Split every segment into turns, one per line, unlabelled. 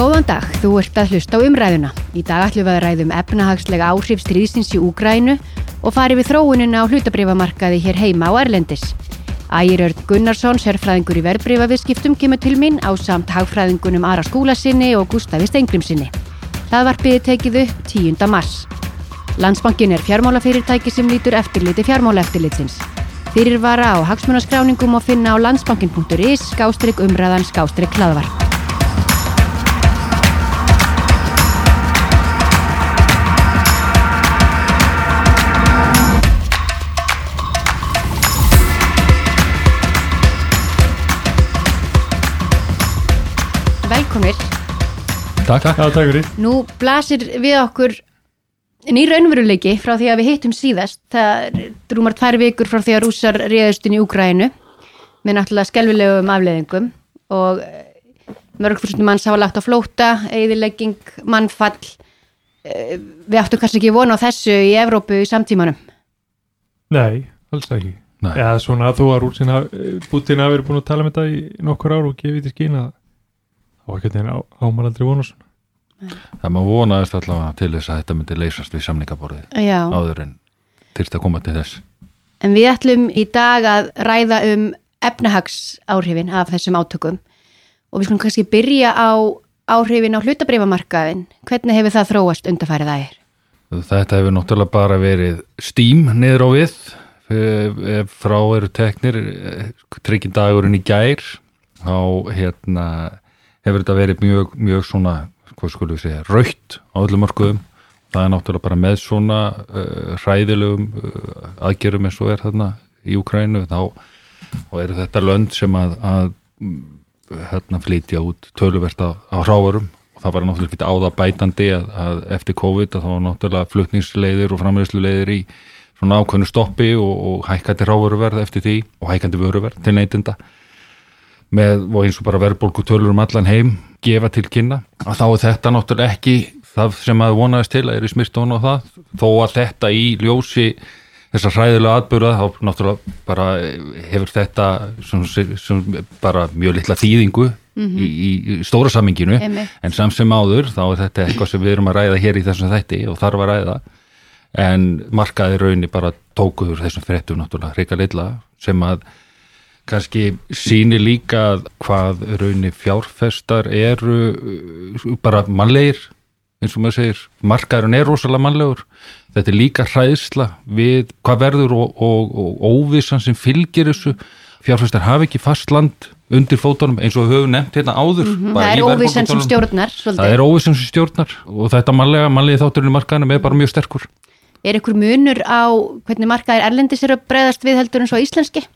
Góðan dag, þú ert að hlusta á umræðuna. Í dag ætlum við að ræðum efnahagslega áhrif stríðsins í Úgrænu og farið við þróunina á hlutabrifamarkaði hér heima á Erlendis. Ægir Örn Gunnarsson, sérfræðingur í verbreyfaviðskiptum, kemur til mín á samt hagfræðingunum Ara Skúlasinni og Gústafi Steingrimsinni. Það var byggðið tekið upp 10. mars. Landsbankin er fjármálafyrirtæki sem lítur eftirliti fjármálaeftirlitsins. Fyrir vara á hagsmunaskráningum og finna á landsbankin.is skástrygg umræðan skástrygg hlaðvarp. Velkomir.
Takk, takk.
Já, takk fyrir.
Nú blasir við okkur ný raunveruleiki frá því að við hittum síðast. Það er rúmar tvær vikur frá því að rússar réðustinn í Úgrænu með náttúrulega skelvilegum afleðingum og mörg fyrstundum manns hafa lagt á flóta, eðilegging, mannfall. Eh, Við áttum kannski ekki vona á þessu í Evrópu í samtímanum.
Nei, alls ekki.
Nei.
Já, svona að þú að Rúsin Putin hafi verið búin að tala með þetta í nokkur ár og gefið til skýna þá ekkert einn ámar aldrei vona svona.
Það maður vonaðist allavega til þess að þetta myndi leysast við samningaborðið
Já.
áður en þyrst að koma til þess.
En við ætlum í dag að ræða um efnahags áhrifin af þessum átökum og við skulum kannski byrja á áhrifin á hlutabrifamarkaðin. Hvernig hefur það þróast undarfærið að er?
Þetta hefur náttúrulega bara verið stím niður á við frá eru teknir tryggin dagurinn í gær þá hérna hefur þetta verið mjög, mjög svona hvað skulum við segja, raukt á öllum mörkuðum. Það er náttúrulega bara með svona uh, hræðilegum uh, aðgerum eins og er þarna í Ukrænu þá og eru þetta lönd sem að, að mm, hérna flytja út töluvert á, á hrávarum og það var náttúrulega ekki áða bætandi að, að eftir COVID að það var náttúrulega flutningsleiðir og framleysluleiðir í svona ákveðnu stoppi og, og hækkandi hrávaruverð eftir því og hækkandi vöruverð til neytinda með og eins og bara verðbólku tölur um allan heim gefa til kynna. Að þá er þetta náttúrulega ekki það sem að vonaðist til að er í smirtón og það. Þó að þetta í ljósi þessar hræðilega atbyrða þá náttúrulega bara hefur þetta sem, sem bara mjög litla þýðingu í, í, í stóra samminginu en samt sem áður þá er þetta eitthvað sem við erum að ræða hér í þessum þætti og þarf að ræða. En markaði raunni bara tókuður þessum fréttum náttúrulega hrika litla sem að kannski sýnir líka að hvað raunni fjárfestar eru uh, bara mannlegir eins og maður segir, markaðurinn er rosalega mannlegur, þetta er líka hræðsla við hvað verður og, og, og óvissan sem fylgir þessu. Fjárfestar hafa ekki fast land undir fótunum eins og við höfum nefnt hérna áður
Það
bara
er
í
óvissan sem stjórnar,
Það
svolítið.
er óvissan sem stjórnar og þetta mannlega, mannlega þátturinn í markaðinum er bara mjög sterkur.
Er ykkur munur á hvernig markaðir erlendis eru að breyðast við heldur en svo íslenski?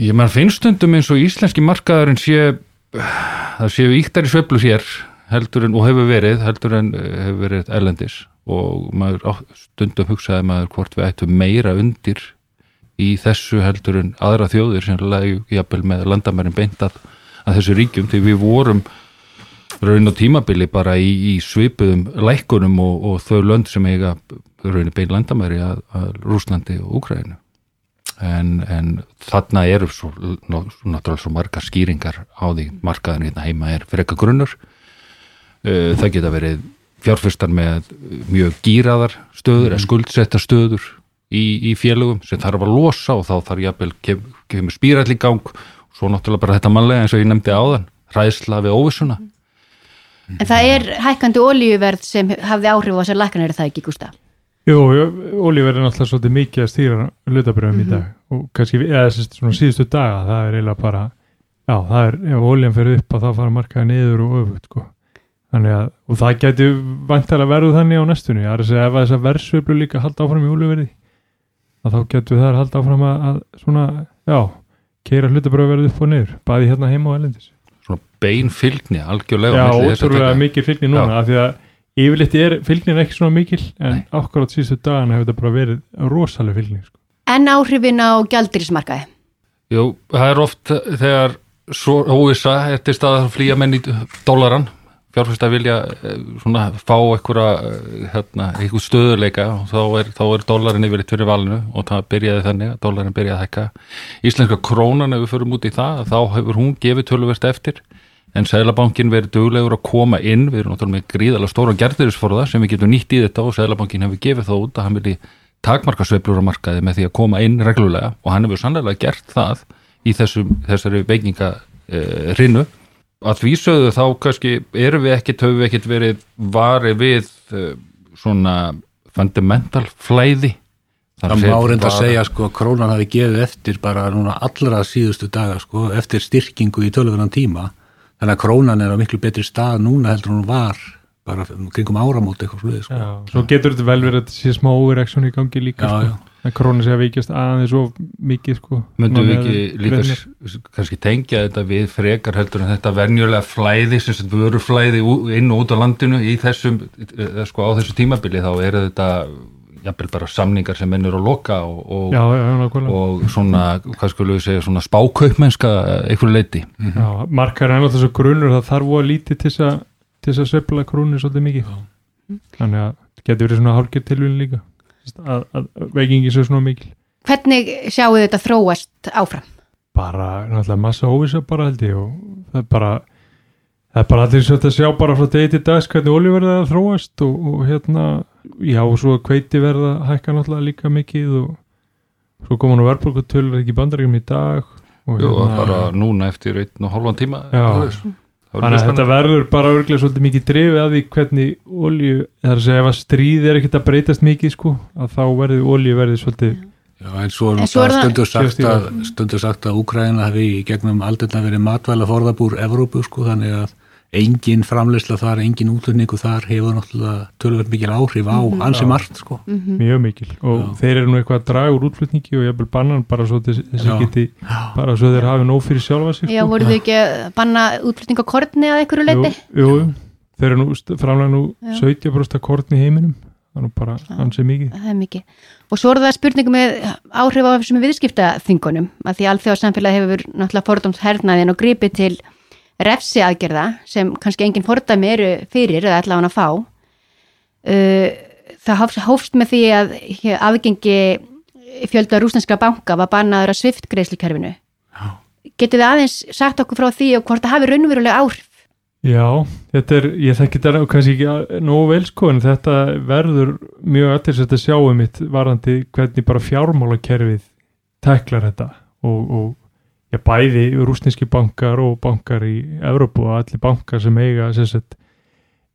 Ég maður finnst stundum eins og íslenski markaðurinn sé það séu íktari sveiflu hér heldur en, og hefur verið, heldur en eh, hefur verið erlendis. Og maður stundum hugsaði maður hvort við ættum meira undir í þessu heldur en aðra þjóðir sem lagi jafnvel með landamærin beint að, að þessu ríkjum. Því við vorum raun og tímabili bara í, í svipuðum lækkunum og, og þau lönd sem eiga raun og bein landamæri að, að Rúslandi og Úkrænu en, en þarna eru svo, ná- svo náttúrulega svo margar skýringar á því markaðan hérna heima er eitthvað grunnur. Uh, það geta verið fjárfyrstar með mjög gýraðar stöður eða skuldsetta stöður í, í félögum sem þarf að losa og þá þarf jafnvel kem, kemur spýrall í gang. Og svo náttúrulega bara þetta mannlega eins og ég nefndi áðan ræðsla við óvissuna.
En það er hækkandi olíuverð sem hafði áhrif á þessar lækkanir, er það ekki, Gústa?
Jú, Ólífer er náttúrulega svolítið mikið að stýra hlutabröfum í dag og kannski, eða sérst svona síðustu daga, það er eiginlega bara, já, það er, ef ólíðan fyrir upp að það fara markaði niður og öfugt, sko. Þannig að, og það gæti vantilega verið þannig á næstunni, það er að segja ef að þessar verðsveiflu líka halda áfram í Ólíferði, að þá getur það halda áfram að, að svona, já, keira hlutabröfverð upp og niður, bæði hérna heima og elendis.
svona bein fylgni algjörlega
Já,
á milli þessara
ótrúlega mikil fylgni núna af því að yfirleitt er fylgnin ekki svona mikil en
Nei.
akkurat síðustu dagana hefur þetta bara verið rosalega fylgni sko.
En áhrifin á gjaldýrismarkaði?
Jú, það er oft þegar er til stað að flýja menn í dólaran fjárfyrst að vilja eh, svona fá einhverja eh, hérna, einhver stöðuleika og þá er, þá er dólarin yfirleitt fyrir valinu og það byrjaði þannig að dólarin byrjaði að hækka Íslenska krónan ef við förum út í það þá hefur hún gefið töluvert eftir en Sælabankin verið duglegur að koma inn, við erum náttúrulega með gríðalega stóra gerðurisforða sem við getum nýtt í þetta og Sælabankin hefur gefið það út að hann vilji takmarka sveiflur á markaði með því að koma inn reglulega. Og hann hefur sannlega gert það í þessum, þessari veikinga uh, rinnu. Að því sögðu þá kannski erum við ekkit, höfum við ekkit verið varið við uh, svona fundamental flæði.
Það má reynda að segja sko að krónan hafi gefið eftir bara núna allra síðustu daga sko eftir styrkingu í tölvöðan tíma þannig að krónan er á miklu betri stað núna heldur hún var bara kringum áramóti eitthvað sluðið sko.
Já, svo getur þetta vel verið að þetta sé smá overreaksjón í gangi líka
Já,
sko.
já.
að krónan sé að veikjast aðeins og mikið sko.
Möndum við ekki líka kannski tengja þetta við frekar heldur en þetta venjulega flæði sem sagt vöruflæði inn og út á landinu í þessum, eh, sko á þessu tímabili þá eru þetta jafnvel bara samningar sem mennur að loka og, og,
Já, já, nákvæmlega.
og svona, hvað skulum við segja, svona spákaupmennska einhverju leiti.
Já, markar er náttúrulega svo grunur það þarf voða lítið til þess að að sveifla krónu svolítið mikið. Þannig að það getur verið svona hálfgerð tilvíðin líka. Að, að veikingi svo svona mikil.
Hvernig sjáu þetta þróast áfram?
bara náttúrulega massa óvisa bara held ég og það er bara það er bara allir svolítið að sjá bara frá degi til dags hvernig olíverðið er að þróast og, og hérna, já og svo kveiti verða hækka náttúrulega líka mikið og svo koma nú verðbólkutölur ekki bandaríum í dag og
Jú,
hérna,
bara núna eftir einn og hálfan tíma.
Já.
Það
Þannig að þetta verður bara örglega svolítið mikið drifið að því hvernig olju, það er að segja ef að stríð er ekkert að breytast mikið sko, að þá verður olju verður svolítið,
Já, en svo er
En svo er
náttúrulega
það-
stundur sagt að, stundur sagt að Úkraina hefði í gegnum aldirna verið matvæla forðabúr Evrópu sko, þannig að engin framleysla þar, engin útlutningu þar hefur náttúrulega tölvöld mikil áhrif á ansi margt sko.
mjög mikil og
Já.
þeir eru nú eitthvað að draga úr útflutningi og jafnvel bannan bara svo þess- þessi
Já.
geti, bara svo þeir hafi nóg fyrir sjálfa sig
Já,
sko.
voru þau ekki að banna korni að einhverju leiti?
jú, jú. þeir eru nú framlega nú
Já.
70% af kortni í heiminum það er nú bara ansið mikið
Það er mikið. Og svo er það spurningum með áhrif á þessum viðskiptaþingunum að því alþjóða samfélagi hefur náttúrulega refsi aðgerða sem kannski engin fordæmi eru fyrir eða allavega að fá. Uh, það hófst, með því að afgengi fjölda rúsneska banka var bannaður að svift greiðslukerfinu. Getið þið aðeins sagt okkur frá því og hvort það hafi raunverulega áhrif?
Já, þetta er, ég þekki þetta kannski ekki nógu vel sko en þetta verður mjög aðeins að sjá um mitt varandi hvernig bara fjármálakerfið teklar þetta og, og já, bæði rúsneski bankar og bankar í Evrópu og allir bankar sem eiga sagt,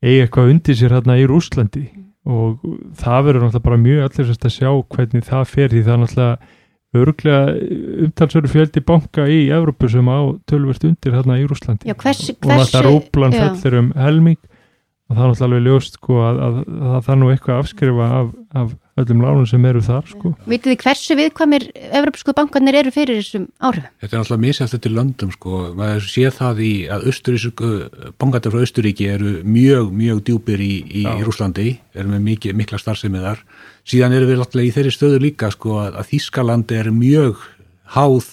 eiga eitthvað undir sér hérna í Rúslandi og það verður náttúrulega bara mjög allir að sjá hvernig það fer því það er náttúrulega örglega umtalsverðu fjöldi banka í Evrópu sem á tölvert undir hérna í Rúslandi
Já, hvers,
og náttúrulega rúblan
já.
fellir um helming. Og það er náttúrulega alveg ljóst sko að, að, að það þarf nú eitthvað að afskrifa af, af öllum lánum sem eru þar sko
Vitið þið hversu viðkvæmir Evropsku bankarnir eru fyrir þessum áhrifum?
Þetta er misjæft þetta í löndum sko. maður sé það í að Östurísku, bankatar frá Östuríki eru mjög, mjög djúpir í, í
Já.
Rúslandi, eru með mikið, mikla starfsemi þar. Síðan eru við náttúrulega í þeirri stöðu líka sko, að, að Þískalandi er mjög háð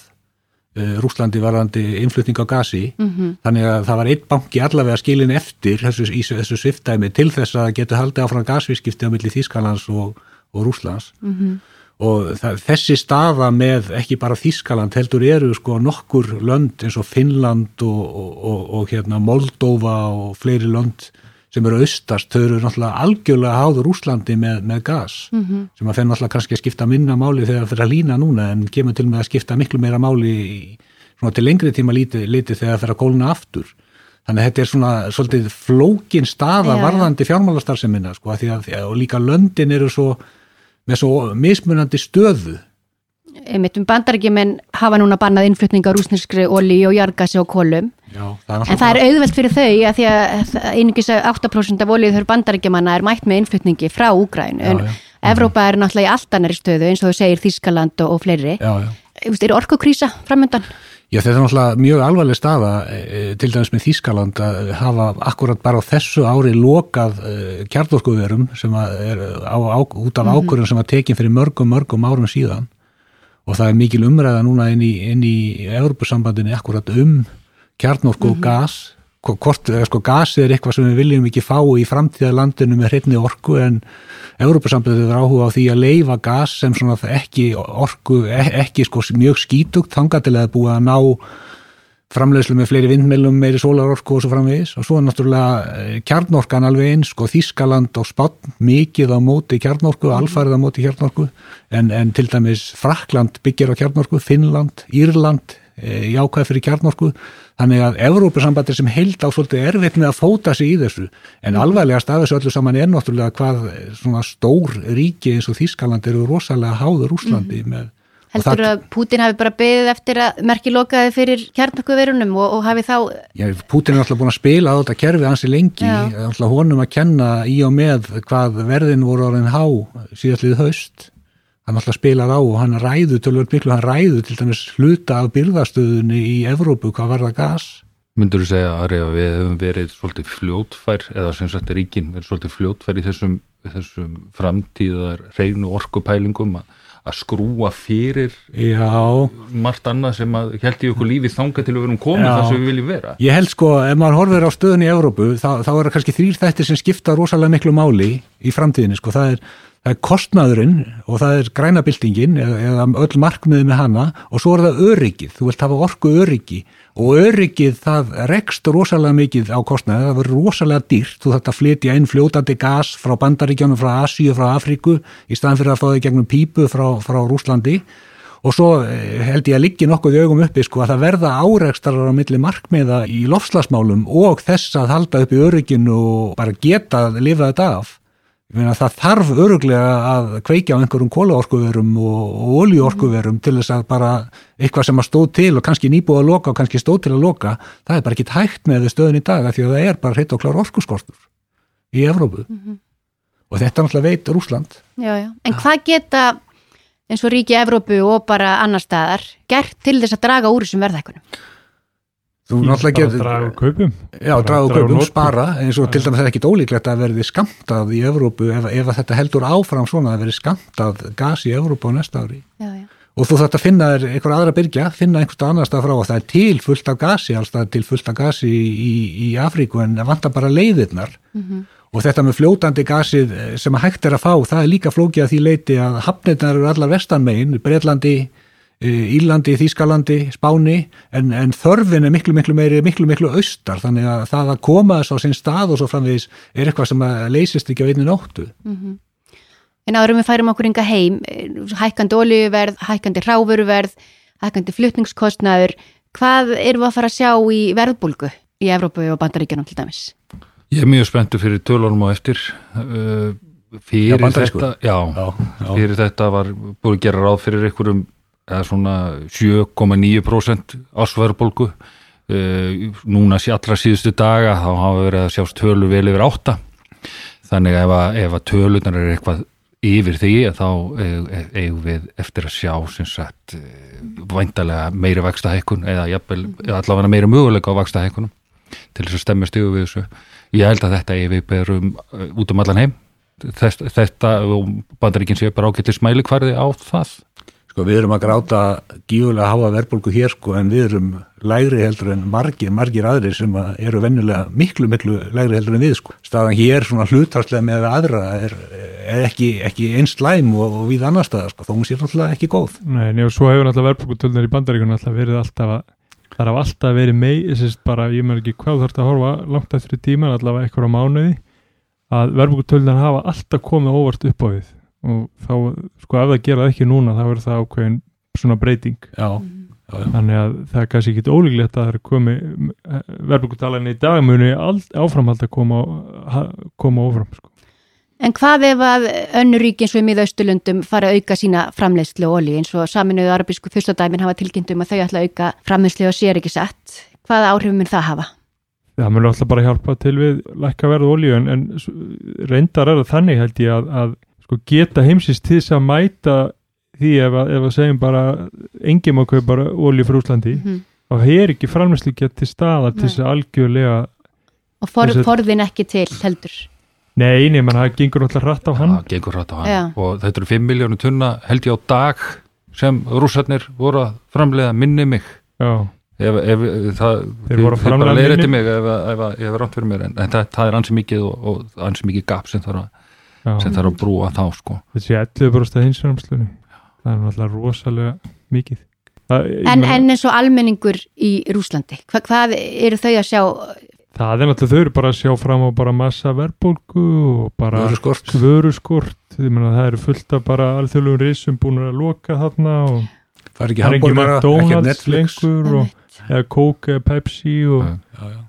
uh, Rúslandi varðandi innflutning á gasi,
Mhm.
þannig að það var einn banki allavega skilin eftir þessu, í þessu sviftæmi til þess að geta haldið áfram gasvískipti á milli Þískalands og, og Rúslands
Mhm.
og það, þessi staða með ekki bara Þískaland heldur eru sko nokkur lönd eins og Finnland og, og, og, og hérna Moldova og fleiri lönd sem eru austast, þau eru náttúrulega algjörlega háður Úslandi með, með gas
Mhm.
sem að fenn náttúrulega kannski að skipta minna máli þegar það fyrir að lína núna en kemur til með að skipta miklu meira máli í, svona til lengri tíma lítið, lítið þegar það fyrir að kólna aftur þannig að þetta er svona svolítið flókin staða
já.
varðandi fjármálastarsemina sko, af því að, og líka löndin eru svo með svo mismunandi stöðu
einmitt um bandarækjumenn hafa núna bannað innflutning á rúsneskri olí og jargasi og kolum
Já, það
en það er auðvelt fyrir þau að því að einungis að 8% af olíu þau bandarækjumanna er mætt með innflutningi frá Úgrænu en. Evrópa er náttúrulega í allt annari stöðu eins og þú segir Þískaland og, og fleiri
já, já.
Er orkukrísa framöndan?
Já, þetta er náttúrulega mjög alvarleg staða e, e, til dæmis með Þískaland að hafa akkurat bara á þessu ári lokað e, kjarnorkuverum sem er á, á, út af ákvörðum sem var tekin fyrir mörgum, mörgum árum síðan. Og það er mikil umræða núna inn í, í Evropasambandinni akkurat um kjarnorku og gas hvort, eða sko gas er eitthvað sem við viljum ekki fá í framtíðarlandinu með hreitni orku en Európa-sambandið er áhuga á því að leifa gas sem svona ekki orku, e- ekki sko mjög skítugt þangað til að búið að ná framleiðslu með fleiri vindmjölum, meiri sólarorku og svo framvegis. Og svo er náttúrulega eh, kjarnorkan alveg eins, sko Þískaland og Spánn mikið á móti kjarnorku, alfarið á móti kjarnorku en, en til dæmis Frakland byggir á kjarnorku, Finnland, Írland jákvæð fyrir kjarnorku. Þannig að Evrópusambandir sem held á svolítið erfitt með að fóta sig í þessu. En alvarlegast af þessu öllu saman er náttúrulega hvað svona stór ríki eins og Þískaland eru rosalega háður Úslandi með
Heldur það, að Pútin hafi bara beðið eftir að merki lokaði fyrir kjarnakkuverunum og, og hafi þá...
Já, Pútin er alltaf búin að spila á þetta kerfi hansi lengi, alltaf honum að kenna í og með hvað verðin voru orðin há síðastlið haust. Hann alltaf spilar á og hann ræðu, tölvöld miklu, hann ræðu til dæmis hluta af byrðastöðunni í Evrópu, hvað var það gas?
Myndur þú segja að við hefum verið svolítið fljótfær, eða sem sagt ríkin verið svolítið fljótfær í þessum, þessum framtíðar reynu orkupælingum að að skrúa fyrir
Já.
margt annað sem að held í okkur lífið þanga til að vera um komið þar sem við viljum vera
Ég held sko, ef maður horfir á stöðun í Európu þá, þá er það kannski þrýr þættir sem skipta rosalega miklu máli í framtíðinni sko, það er, það er kostnaðurinn og það er grænabildingin eða, eða öll markmiði með hana og svo er það öryggið, þú vilt hafa orku öryggi og öryggið það rekst rosalega mikið á kostnaði, það verður rosalega dýrt, þú þarf að flytja inn fljótandi gas frá bandaríkjónum, frá Asíu, frá Afríku í staðan fyrir að fá þau gegnum pípu frá, frá Rúslandi og svo eh, held ég að liggja nokkuð augum uppi sko að það verða áreikstarar á milli markmiða í lofslagsmálum og þess að halda upp í örygginu og bara geta að lifa þetta af það þarf öruglega að kveikja á einhverjum kólaorkuverum og olíorkuverum til þess að bara eitthvað sem að stóð til og kannski nýbúið að loka og kannski stóð til að loka, það er bara ekki hægt með stöðun í dag því að það er bara hreitt og klár orkuskortur í Evrópu mm -hmm. og þetta er náttúrulega veit Rúsland
já, já. En hvað geta eins og ríki Evrópu og bara annar staðar gert til þess að draga úr þessum verðækunum?
Þú náttúrulega getur... Draga úr kaupum.
Já, draga úr kaupum, spara, eins og til dæmis það er ekki ólíklegt að verði skamtað í Evrópu ef, ef þetta heldur áfram svona að verði skamtað gas í Evrópu á næsta ári. Já, já. Og þú þarf að finna þér einhver aðra byrja, finna einhversta annar stað frá og það er til fullt af gasi, það er til fullt af gasi í, í, í Afríku en það vantar bara leiðirnar. Mm -hmm. Og þetta með fljótandi gasið sem að hægt er að fá, það er líka flókið að því leiti að hafnirnar eru allar vestanmegin, Breitlandi, Írlandi, Þískalandi, Spáni en, en þörfin er miklu miklu meiri miklu miklu austar. Þannig að það að koma þess á sinn stað og svo framvegis er eitthvað sem leysist ekki á einu nóttu. Mm -hmm.
En árum við færum okkur ynga heim hækkandi oljuverð, hækkandi ráfuruverð hækkandi flutningskostnaður hvað erum við að fara að sjá í verðbólgu í Evrópu og Bandaríkjanum til dæmis?
Ég er mjög spenntu fyrir tölunum á eftir. Uh, fyrir já, þetta já, já, fyrir þetta var búin að gera ráð fyrir einhverjum eða svona 7,9% ásverðbólgu e, núna allra síðustu daga þá hafa verið að sjást tölu vel yfir 8 þannig ef að, ef að tölunar er eitthvað yfir því þá eigum við eftir að sjá sem sagt væntalega meiri vaksta hækkun eða, eða allavega meiri möguleika á vaksta hækkunum til þess að stemmast yfir við þessu. Ég held að þetta er við berum út um allan heim. Þess, þetta og bandaríkinn sé bara ágættis mælikvarði á það
Sko við erum að gráta gífulega háa verðbólku hér sko en við erum lægri heldur en margir, margir aðrir sem eru vennulega miklu, miklu lægri heldur en við sko. Staðan hér svona hlutarslega með aðra er, er ekki, ekki einst læm og, og við annar staðar sko, þó hún sé náttúrulega ekki góð.
Nei, njá, svo hefur náttúrulega verðbólkutöldnar í bandaríkunum alltaf verið alltaf að, það hafa alltaf verið mei, þess að bara, ég meðal ekki hvað þarf þetta að horfa langt eftir í tíman, allavega eitthvað á mánuði, að verðbólkutöldnar hafa alltaf komið óvart upp á við og þá, sko ef það gera ekki núna þá er það ákveðin svona breyting
já, já, já.
þannig að það er kannski ekki ólíklegt að það er komi verðbúkutalan í dagmuni áframhald að koma, koma áfram sko.
En hvað ef að önnurík eins og í miðaustulundum fara að auka sína framleiðslu og olí eins og saminuðu arabísku fyrstadæmin hafa tilkynntum að þau ætla að auka framleiðslu og sér ekki sett hvaða áhrifum mun það hafa?
Það mun alltaf bara hjálpa til við lækka verðu olí en, en reyndar er það þannig held ég að, að sko geta heimsins til þess að mæta því ef að, ef að segjum bara enginn má kaupa olju frá Úslandi mm -hmm. þá er ekki framlæsleikja til staða til þess að algjörlega
og for, að, forðin ekki til heldur.
Nei, nei, menn það gengur alltaf rætt á hann.
Það gengur rætt á hann. Já. og þetta eru 5 miljónu tunna held ég á dag sem rússarnir voru að framlega minni mig.
Já.
Ef, ef, það, þeir voru að framlega minni mig ef ég hef ránt fyrir mér en, en það, það er ansið mikið og, og ansið mikið gap sem þarf að Já. sem þarf að brúa þá sko
þessi 11% hinsunarmslunni það er náttúrulega rosalega mikið Það,
En, en eins og almenningur í Rúslandi, Hva, hvað eru þau að sjá?
Það er náttúrulega, þau eru bara að sjá fram á bara massa verðbólgu og bara
Vöruskort.
vöruskort. Ég meina, það eru fullt af bara alþjóðlegum risum búin að loka þarna og
Það er ekki
er ekki
Netflix
og, eða Coke eða Pepsi og
Já.
Já, já.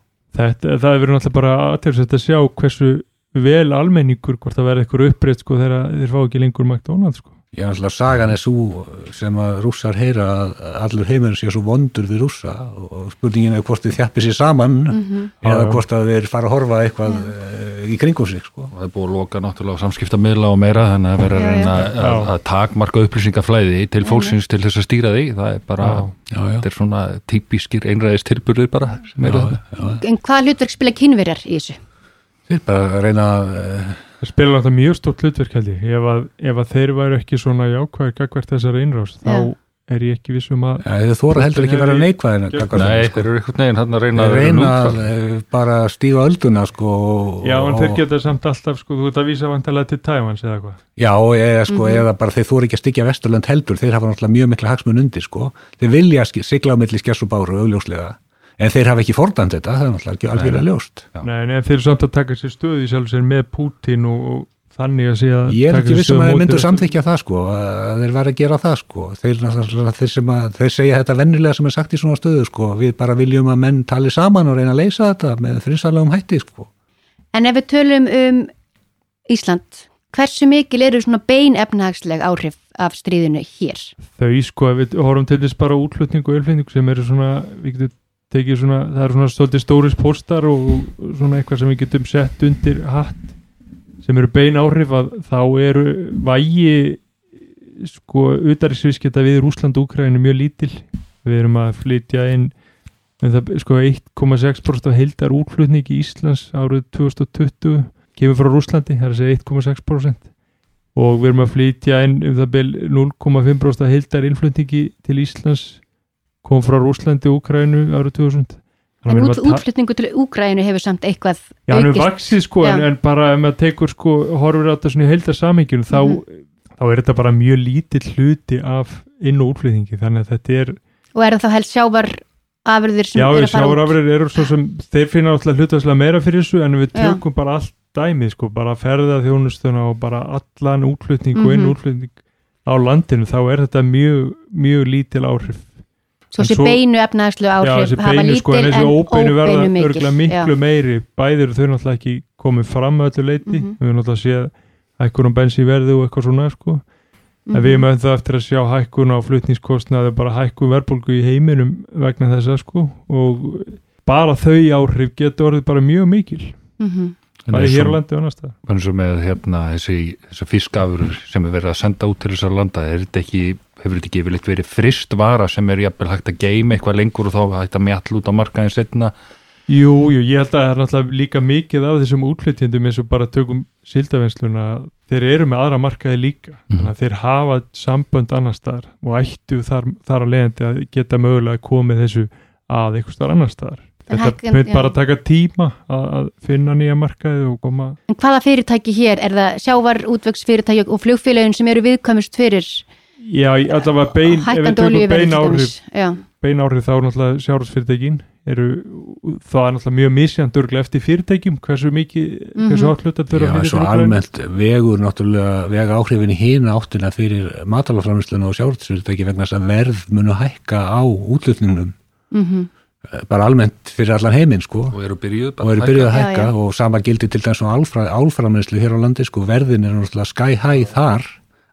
þetta, það er verið náttúrulega bara aðtjörnsett að sjá hversu vel almenningur hvort það verði eitthvað uppbreytt sko þegar þeir fá ekki lengur McDonalds sko.
Já, náttúrulega sagan er svo sem að rússar heyra að allur heimurinn sé svo vondur við rússa og spurningin er hvort þið þjappi sér saman
Mhm.
eða
Já, já.
hvort að þeir fara að horfa eitthvað eh, í kringum sig sko.
það er búið að loka náttúrulega samskiptamiðla og meira þannig að vera reyna
já.
að, takmarka upplýsingaflæði til fólksins til þess að stýra því það er bara,
Já.
Já, já.
þetta er svona típiskir einræðis tilburður bara.
En hvað hlutverk spila kynverjar í þessu?
Þeir bara að reyna að
Það spila náttúrulega mjög stórt hlutverk held ég ef að, ef að þeir væru ekki svona jákvæðir gagvert þessari innrás þá
Já.
er ég ekki vissum að
ja, þeir þóra heldur ekki vera neikvæðin
Nei, þeir eru einhvern veginn hann að reyna
Þeir
að
reyna að eh, bara stíga ölduna sko og,
Já, en þeir geta samt alltaf, sko, þú ert að vísa vantarlega til Tævans eða hvað.
Já, eða, sko,
Mhm.
eða bara þeir þóra ekki að styggja Vesturlönd heldur, þeir hafa náttúrulega mjög mikla hagsmun undir sko, þeir vilja sigla á milli skess og báru augljóslega en þeir hafa ekki fordæmt þetta, það er náttúrulega algjörlega ljóst
Já.
Nei, en þeir eru samt að taka sér stöð í sjálf sér með Pútín og, og þannig að sé að
Ég er
taka
ekki
sér
vissum að þeir
móti
myndu samþykja það sko, að þeir var að gera það sko, þeir, þeir, sem að, þeir segja þetta vennilega sem er sagt í svona stöðu sko, við bara viljum að menn tali saman og reyna að leysa þetta með friðsarlegum hætti sko.
En ef við tölum um Ísland, hversu mikil eru svona bein efnahagsleg áhrif af stríðinu hér?
Þau, sko, ef við horfum til þess bara á útflutning og ölflutning sem eru svona, við getum tekið svona, það eru svona stolti stóris póstar og svona eitthvað sem við getum sett undir hatt sem eru bein áhrif að þá eru vægi sko, utarísvisketa við Rúsland og Úkræðinu mjög lítil. Við erum að flytja inn það, sko 1,6% af heildar útflutning í Íslands árið 2020 kemur frá Rúslandi, það er að segja 1,6% og við erum að flytja inn um það bil 0,5% af heildar innflutningi til Íslands kom frá Rúslandi og Úkrænu árið 2000 Þannig
En út, útflutningu til Úgrænu hefur samt eitthvað
Já, hann er
aukist.
vaksið sko en,
Já.
en bara ef maður tekur sko horfir á þetta svona í heildar samhengjum þá,
Mhm.
þá er þetta bara mjög lítill hluti af inn- og útflutningi þannig að þetta er,
Og er það þá helst sjávar afurðir sem
já,
eru að fara út?
sjávarafrir eru svo sem þeir finna alltaf hlutastlega meira fyrir þessu en við
Já.
tökum bara allt dæmið sko, bara ferða þjónustuna og bara allan útflutning og inn
Mhm.
útflutning á landinu þá er þetta mjög, mjög lítil áhrif
Svo þessi beinu efnahagslu
Já,
áhrif
þessi
hafa lítil
sko, en óbeinu verða örgulega miklu meiri bæðir þau náttúrulega ekki komið fram að öllu leiti,
Mhm.
við erum náttúrulega að sé hækkun á bensínverði og eitthvað svona sko.
Mhm.
en við erum auðvitað eftir að sjá hækkun á flutningskostnaði bara hækkun verðbólgu í heiminum vegna þessa sko og bara þau áhrif getur orðið bara mjög mikil
Mhm.
Bæði hér á landi og annars það
eins og með hérna þessi, þessi fiskafurur sem er verið að senda út til þessar landa. Er þetta ekki, hefur þetta ekki yfirleitt verið frist vara sem er jafnvel hægt að geima eitthvað lengur og þá hægt að mjall út á markaðin setna
Jú, jú, ég held að það er náttúrulega líka mikið af þessum útflytjendum eins og bara tökum sildavinnsluna, þeir eru með aðra markaði líka,
Mhm.
þannig að þeir hafa sambönd annars staðar og ættu þar, þar að leiðandi að geta mögulega komið þessu að eitthvað staðar annars staðar. Þetta mun
já.
bara taka tíma að, að finna nýja markaði og koma
En hvaða fyrirtæki hér? Er það sjávar útvegsfyrirtæki og flugfélagin sem eru viðkvæmust fyrir
Já, í- allavega bein, ef við tökum bein áhrif?
Já.
bein áhrif þá er náttúrulega sjárhúsfyrirtækin eru, það er náttúrulega mjög misjant örglega eftir fyrirtækjum, hversu mikið
Mhm.
hversu átlutat þurfa
Já,
fyrir
svo almennt vegur náttúrulega vega áhrifin í hina áttina fyrir matalaframlýsluna og sjálfsfyrirtæki vegna þess að verð munu á
Mm
bara almennt fyrir allan heiminn sko
og eru byrjuð
og eru byrjuð að
Já,
hækka
já.
og sama gildi til þess að álfra, álframleyslu hér á landi sko, verðin er náttúrulega sky high þar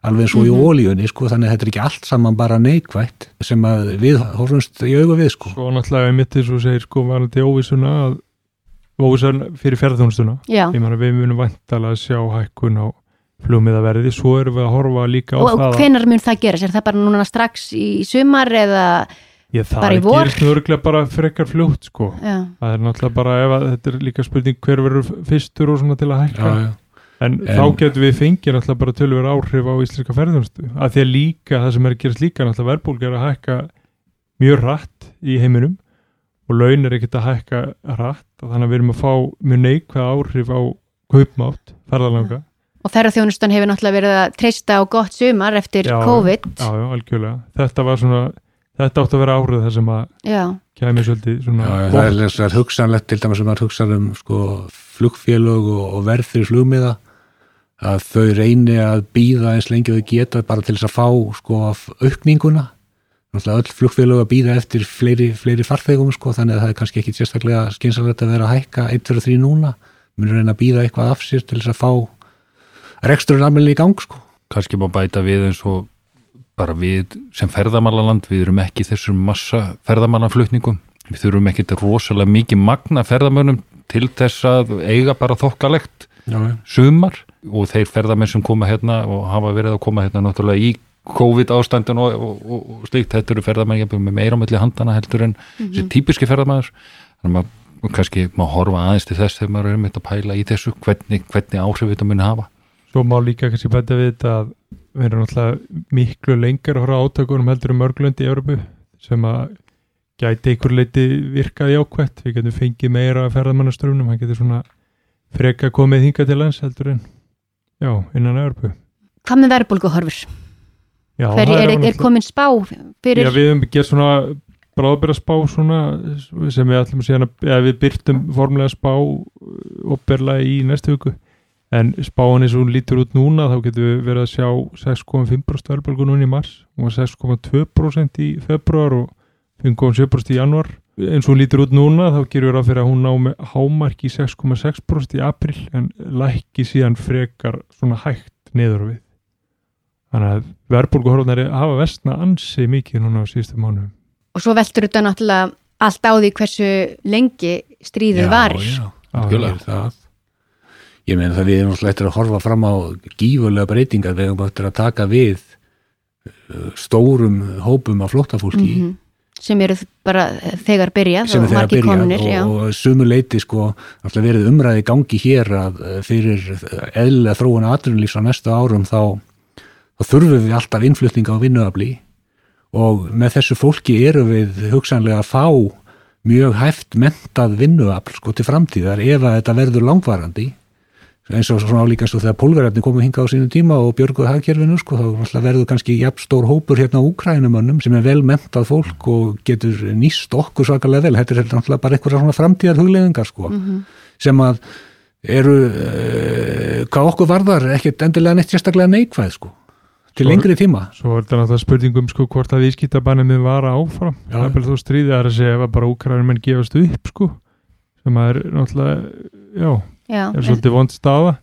alveg eins og í
Mhm.
ólíunni sko, þannig að þetta er ekki allt saman bara neikvætt sem að við horfumst í auga við sko.
Svo náttúrulega einmitt eins og segir sko varandi óvissuna að óvissan fyrir ferðarþjónustuna
Já.
ég meina við munum vantalega sjá hækkun á flugmiðaverði, svo erum við að horfa líka á
Og, og
það að
hvenar mun það gerast? Er það bara núna strax í sumar eða
ég, það gerist nú örglega bara frekar fljótt sko.
Já,
það er náttúrulega bara ef að þetta er líka spurning hver verður fyrstur og svona til að hækka.
Já, já.
en,
En-
þá getum við fengið náttúrulega bara tölver áhrif á íslenska ferðarþjónustu að því að líka, það sem er að gerast líka náttúrulega verðbólg er að hækka mjög rætt í heiminum og laun er ekkert að hækka rætt og þannig að við erum að fá mjög neikvæð áhrif á kaupmátt, ferðarlanga
og ferðarþjónustan hefur náttúrulega verið að treysta á gott sumar eftir
Já,
COVID.
Já, já, algjörlega. Þetta var svona þetta átt að vera árið þar sem að
Já,
kæmi svolítið svona
Já, það er þess að hugsanlegt til dæmis sem maður hugsa um sko, flugfélög og, og verð fyrir flugmiða að þau reyni að býða eins lengi og þau geta bara til þess að fá sko, aukninguna. Öll flugfélög að býða eftir fleiri, fleiri farþegum sko, þannig að það er kannski ekki sérstaklega skynsalegt að vera að hækka 1, 2, 3 núna. Munur reyna að býða eitthvað af sér til þess að fá reksturinn almennilega í gang sko.
kannski má bæta við eins og bara við sem ferðamálaland við erum ekki þessum massa ferðamálaflutningum við þurfum ekki þetta rosalega mikið magna ferðamönnum til þess að eiga bara þokkalegt sumar. Og þeir ferðamenn sem koma hérna og hafa verið að koma hérna náttúrulega í COVID ástandin og, og, og, og slíkt, þetta eru ferðamenn jafnvel með meira á milli handana heldur en þessi típiski ferðamæður þannig að maður kannski má horfa aðeins til þess þegar maður er með að pæla í þessu hvernig, hvernig áhrif þetta muni hafa.
Svo má líka kannski bæta við þetta að við erum náttúrulega miklu lengur að horfa átökunum heldur um mörglönd í Európu sem að gæti einhver leiti virkað jákvætt, við getum fengið meira af ferðamannaströfnum, hann getur svona freka komið hinga til lands heldur en já, innan Európu
hvað með verðbólguhorfur?
Já,
Hver
það
er, er,
alveg-
komin spá fyrir
Já, við hefum gert svona bráðbæra spá svona sem við ætlum að síðan að, eða við byrtum formulega spá opberlega í næstu viku en spáin eins og hún lítur út núna þá getum við verið að sjá 6,5% verðbólgu núna í mars. Og 6,2% í februar og 5,7% í januar eins og hún lítur út núna þá gerum við ráð fyrir að hún ná með hámark í 6,6% í april en lækki síðan frekar svona hægt niður við. Þannig að verðbólguhorfnari hafa vestna ansi mikið núna á síðustu mánu
og svo veltur þetta náttúrulega allt á því hversu lengi stríðið varir.
já,
Algjörlega.
já, það. Ég meina það við erum alltaf eftir að horfa fram á gífurlega breytingar, við erum eftir að taka við uh, stórum hópum af flóttafólki
Mhm. sem eru bara þegar byrjað
sem
og
þegar
komnir
byrjað
já.
og, og sumu leiti sko alltaf verið umræði gangi hér að uh, fyrir eðlilega þróun aðrunlýs á næstu árum þá, þá þurfum við alltaf innflutninga á vinnuafli og með þessu fólki eru við hugsanlega að fá mjög hæft mentað vinnuafl sko til framtíðar ef að þetta verður langvarandi eins og svona álíka og þegar pólverjarnir komu hinga á sínum tíma og björguð hagkerfinu sko, þá verður kannski jafn stór hópur hérna á Úkrænumönnum sem er vel mentað fólk og getur nýst okkur svakalega vel, þetta er náttúrulega bara eitthvað svona framtíðar hugleðingar sko, sem að eru uh, hvað okkur varðar ekkert endilega neitt sérstaklega neikvæð sko, til
Svo-
lengri tíma.
Svo er þetta náttúrulega spurningum sko hvort að viðskiptabannið með vara áfram. Það er bara þú stríðið að segja ef að bara úkræðin já, er svolítið vond staða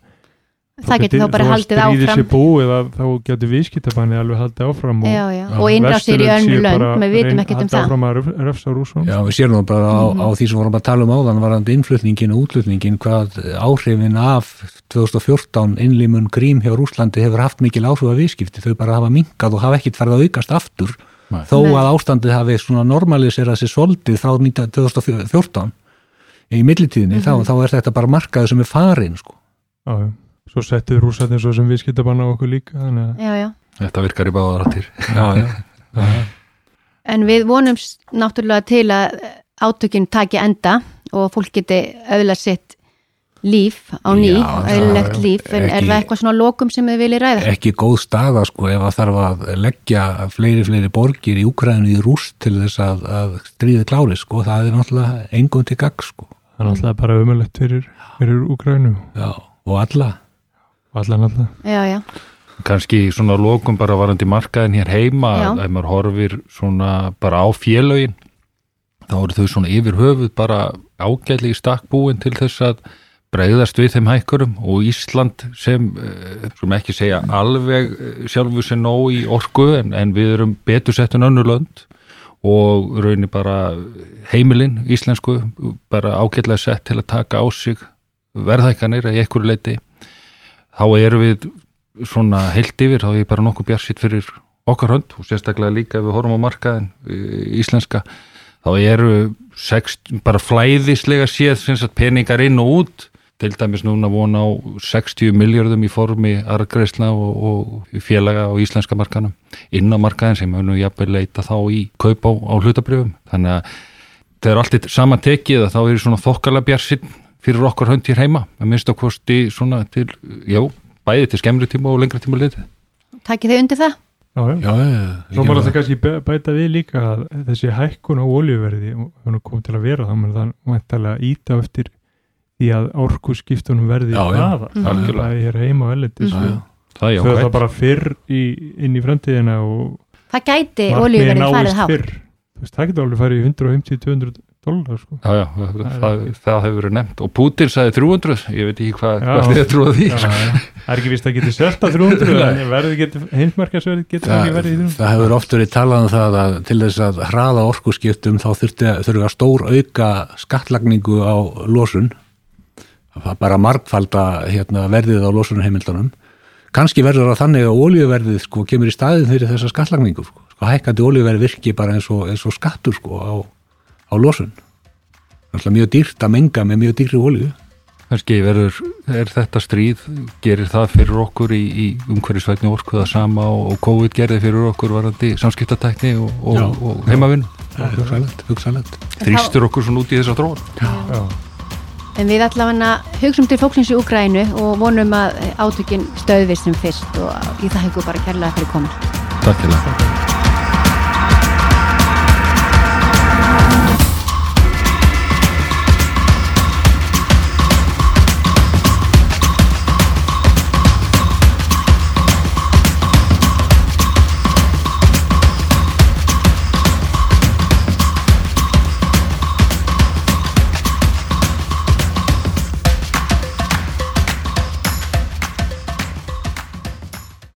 það getur þá bara haldið áfram.
sér búið að þá getur viðskiptabannið alveg haldið áfram og
já, já. og innrásir í önnu lönd,
bara
við vitum ekkert um það.
áfram að ref- refsa rússum.
Já, við séum nú bara á, á því sem vorum að tala um áðan varandi innflutningin og útflutningin hvað áhrifin af 2014 innlimun grím hjá Rúslandi hefur haft mikil áhrif að viðskipti, þau bara hafa minkað og hafa ekkit farið að aukast aftur
Nei.
þó
Nei.
að ástandið hafi svona normaliserað sér soldið frá 19 2014 í millitíðinni, þá, þá er þetta bara markaði sem er farin sko.
já, já. svo settuð rússarnir svo sem viðskiptabann á okkur líka þannig að
já, já.
Þetta virkar í báðar áttir
Já, já.
en við vonum náttúrulega til að átökinn taki enda og fólk geti öðla sitt líf á ný,
Já, það er
líf en er
ekki-
það eitthvað svona lokum sem þið viljið ræða?
ekki góð staða sko ef að þarf að leggja fleiri fleiri borgir í Úkræðinu í rúst til þess að, að stríði klári sko, það er náttúrulega engum til gagg sko,
það er náttúrulega bara umöðlegt fyrir, fyrir Úkrænu
já, og alla.
Og allan alltaf
Já, já,
kannski svona lokum bara varandi markaðin hér heima
Já.
ef maður horfir svona bara á félögin þá eru þau svona yfir höfuð bara ágætlega í stakkbúin til þess að bregðast við þeim hækkurum og Ísland sem, eh, sem ekki segja alveg eh, sjálfu sér nóg í orku en, en við erum betur sett en önnur lönd og raunir bara heimilinn íslensku bara ágætlega sett til að taka á sig verðhækkanir í einhverju leiti þá erum við svona heilt yfir, þá er bara nokkuð bjarsitt fyrir okkar hönd og sérstaklega líka ef við horfum á markaðin íslenska þá eru sex, bara flæðislega séð peningar inn og út til dæmis núna vona á 60 miljardum í formi argreisla og, og félaga á íslenska markanum inn á markaðin sem við nú jafnvel leita þá í kaup á, á hlutabrjöfum þannig að þegar allt er saman tekið þá er svona þokkala bjarsinn fyrir okkar hönd hér heima að minnst á kosti svona til, já, bæði til skemmri tíma og lengri tíma litið.
takið þið undir það?
já, já. Svo maður alltaf kannski bæ- bæta við líka að þessi hækkun á olíuverði hún er komið til að vera þá mun það mæntalega íta eftir því að orku skiptunum verði
Já, já.
hraðar.
Mhm.
Algjörlega.
það er heima
Já, já.
það er
það bara fyrr í, inn í framtíðina og
Það gæti olíuverðið farið hátt.
veist, það getur alveg farið í 150-200 dólar sko.
Já, já, það, það, það hefur verið nefnt og Putin sagði 300, ég veit ekki hvað,
Já.
hvað þið trúið því
Já, já. það er ekki vist að geti selt að 300 en verði getur, ekki
Það,
verið í 300
það hefur oft verið talað um það að til þess að hraða orkuskiptum þá þurfti, þurfi að stór auka skattlagningu á losun það bara margfalda hérna, verðið á losunarheimildunum kannski verður það þannig að olíuverðið sko, kemur í staðin fyrir þessa skattlagningu sko. Sko, hækkandi olíuverð virki bara eins og, eins og skattur sko, á, á losun er mjög dýrt að menga með mjög dýrri olíu
kannski verður, er þetta stríð gerir það fyrir okkur í, í umhverjusvætni orku það sama og, og COVID gerði fyrir okkur varandi samskiptatækni og,
Já.
og, og heimavinn
Það er hugsanlegt, hugsanlegt.
þrýstur okkur svona út í þessa tróð
Já.
En við allavega hugsaum til fólksins í Úgrænu og vonum að átökin stöðvist sem fyrst og í það hefur bara kærlega fyrir komin.
Takk fyrir